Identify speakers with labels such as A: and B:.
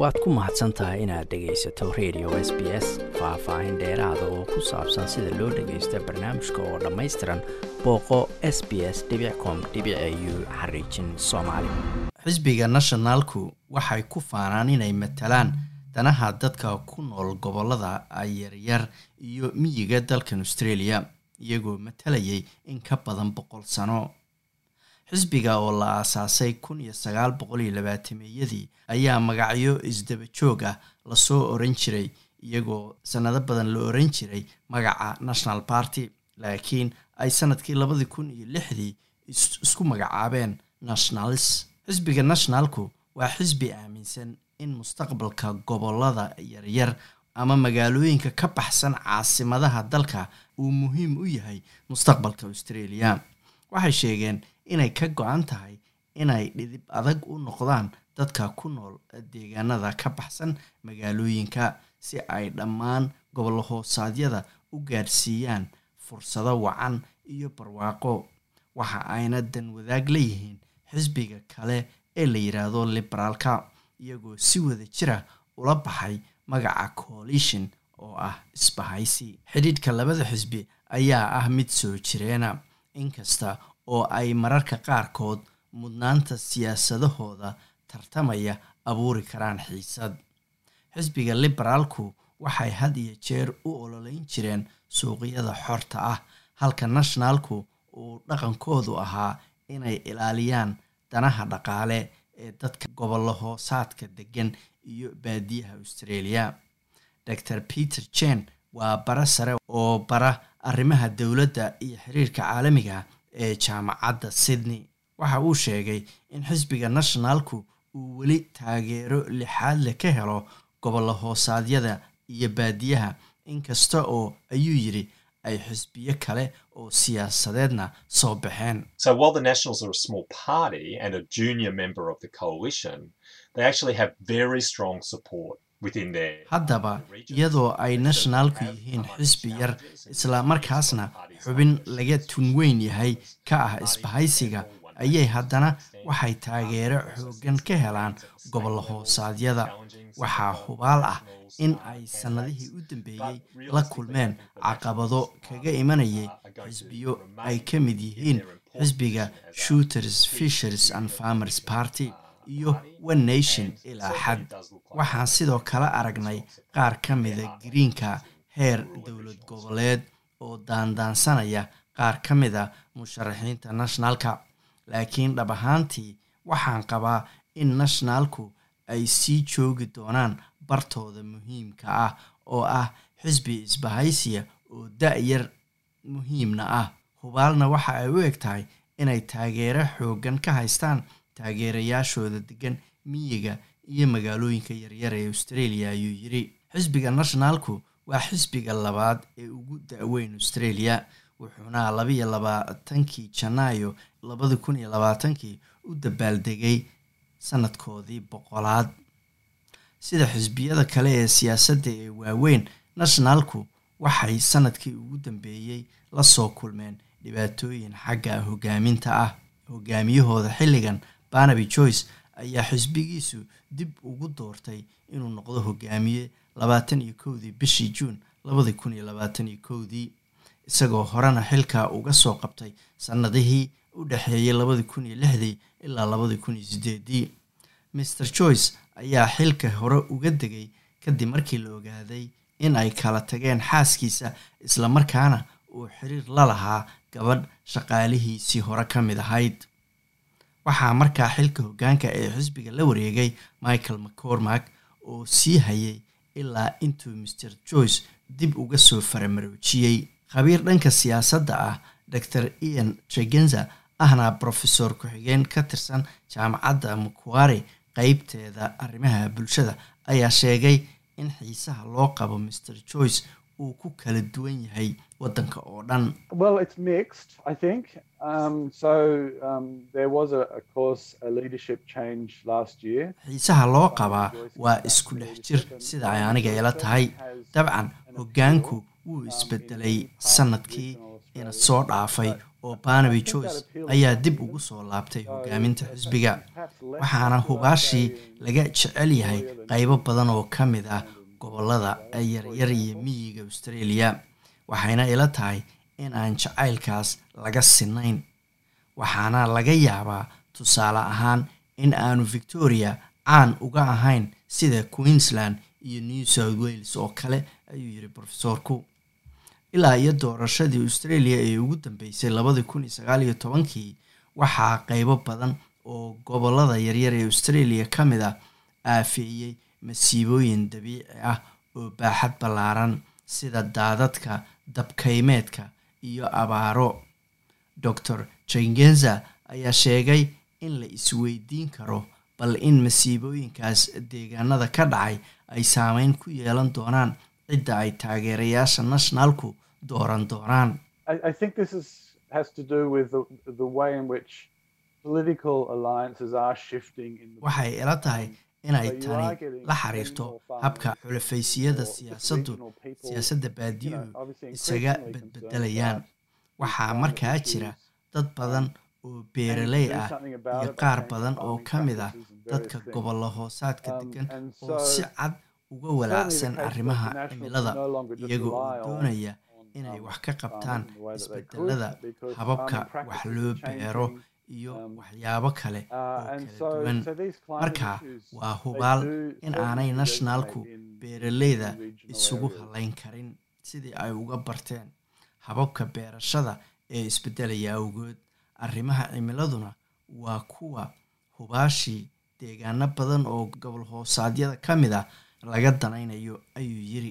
A: waad ku mahadsan tahay inaad dhegaysato radio s b s faah-faahin dheeraada oo ku saabsan sida loo dhagaysta barnaamijka oo dhammaystiran booqo s b s com xisbiga nationaalku waxay ku faanaan inay matalaan danaha dadka ku nool gobollada yaryar iyo miyiga dalkan australia iyagoo matalayay in ka badan boqol sano xisbiga oo la aasaasay kun iyo sagaal boqol iyo labaatameyadii ayaa magacyo isdaba joog ah la soo oran jiray iyagoo sanado badan la oran jiray magaca national party. Laakiin ay sannadkii labadii kun iyo lixdii isku magacaabeen nationalis xisbiga nationalku waa xisbi aaminsan in mustaqbalka gobollada yaryar ama magaalooyinka ka baxsan caasimadaha dalka uu muhiim u yahay mustaqbalka australia. Waxay sheegeen inay ka go-an tahay inay dhidib adag u noqdaan dadka ku nool deegaanada ka baxsan magaalooyinka si ay dhammaan gobolo hoosaadyada u gaadhsiiyaan fursado wacan iyo barwaaqo. Waxa ayna dan wadaag leeyihiin xisbiga kale ee la yidhaahdo liberaalka iyagoo si wada jira ula baxay magaca coalition oo ah isbahaysi. Xidhiidhka labada xisbi ayaa ah mid soo jireena inkasta oo ay mararka qaarkood mudnaanta siyaasadahooda tartamaya abuuri karaan xiisad. Xisbiga liberaalku waxay had iyo jeer u ololeyn jireen suuqyada xorta ah halka nationalku uu dhaqankoodu ahaa inay ilaaliyaan danaha dhaqaale ee dadka gobollo hoosaadka degan iyo baadiyaha australia. Dor peter jen waa bara sare oo bara arrimaha dowladda iyo xiriirka caalamiga ee jaamacadda sydney. Waxa uu sheegay in xisbiga nationalku uu weli taageero lixaadle ka helo gobollo hoosaadyada iyo baadiyaha. Inkasta oo ayuu yidhi ay xisbiyo kale oo siyaasadeedna soo baxeen haddaba iyadoo ay nationalku yihiin xisbi yar isla markaasna xubin laga tunweyn yahay ka ah isbahaysiga ayay haddana waxay taageero xooggan ka helaan gobollo hoosaadyada waxaa hubaal ah in ay sannadihii u dambeeyey la kulmeen caqabado kaga imanayay xisbiyo ay ka mid yihiin xisbiga shooters fishers and farmers party iyo one ilaa xad. Waxaan sidoo kale aragnay qaar ka mida greenka heer dowlad goboleed oo daandaansanaya qaar ka mida musharaxiinta nationalka. Laakiin dhab ahaantii waxaan qabaa in nationalku ay sii joogi doonaan bartooda muhiimka ah oo ah xisbi isbahaysiya oo da-yar muhiimna ah. Hubaalna waxa ay u eg tahay inay taageero xooggan ka haystaan taageerayaashooda degan miyiga iyo magaalooyinka yaryar ee australia ayuu yidhi xisbiga nationalku waa xisbiga labaad ee ugu da-weyn australia wuxuuna labiiyo labaatankii janaayo labadi kun iyo labaatankii u dabaaldegay sanadkoodii boqolaad. Sida xisbiyada kale ee siyaasadda ee waaweyn nationalku waxay sannadkii ugu dambeeyey la soo kulmeen dhibaatooyin xagga hogaaminta ah hogaamiyahooda xilligan barnaby joyce ayaa xisbigiisu dib ugu doortay inuu noqdo hogaamiye labaatan iyo kowdii bishii juun labadi kun iyo labaatan iyo kowdii isagoo horena xilka uga soo qabtay sannadihii u dhexeeyay labadi kun iyo lixdii ilaa labadi kun iyo sideedii maer joyce ayaa xilka hore uga degay kadib markii la ogaaday in ay kala tageen xaaskiisa islamarkaana uu xiriir la lahaa gabadh shaqaalihiisii hore ka mid ahayd waxaa markaa xilka hoggaanka ee xisbiga la wareegay michael mccormack oo sii hayay ilaa intuu maer joyce dib uga soo faramaroojiyey khabiir dhanka siyaasadda ah dor ian tregenza ahna brofesor ku-xigeen ka tirsan jaamacadda makuare qeybteeda arrimaha bulshada ayaa sheegay in xiisaha loo qabo maer joyce uu ku kala duwan yahay waddanka oo dhan. Xiisaha loo qabaa waa isku dhex jir sida ay aniga ila tahay. dabcan hoggaanku wuu isbedelay sannadkii ina soo dhaafay oo barnaby joyce ayaa dib ugu soo laabtay hogaaminta xisbiga. waxaana hubaashii laga jecel yahay qaybo badan oo ka mid ah gobollada yaryar iyo miyiga australia waxayna ila tahay in aan jacaylkaas laga sinayn waxaana laga yaabaa tusaale ahaan in aanu victoria caan uga ahayn sida queensland iyo new south wales oo kale ayuu yiri rofesorku ilaa iyo doorashadii australia ee ugu dambeysay labadii kun iyo sagaal iyo tobankii waxaa qeybo badan oo gobollada yaryar ee australia ka mid ah aafeeyey masiibooyin dabiici ah oo baaxad ballaaran sida daadadka dabkaymeedka iyo abaaro. Dor jengenza ayaa sheegay in la isweydiin karo bal in masiibooyinkaas deegaanada ka dhacay ay saameyn ku yeelan doonaan cidda ay taageerayaasha nationalku dooran doonaan. Waxay ila tahay inay tani la xiriirto habka xulafaysiyada siyaasaddu siyaasadda baadiyuhu isaga badbedelayaan waxaa markaa jira dad badan oo beeraley ah iyo qaar badan oo ka mid ah dadka gobollo hoosaadka degan oo si cad uga walaacsan arrimaha cimilada iyaga oo doonaya inay wax ka qabtaan isbedelada hababka wax loo beero iyo waxyaabo kale oo kala duwan. marka waa hubaal in aanay nationalku beeraleyda isugu halayn karin sidii ay uga barteen hababka beerashada ee isbedelaya awgood. Arrimaha cimiladuna waa kuwa hubaashii deegaano badan oo gobol hoosaadyada ka mid ah laga danaynayo ayuu yiri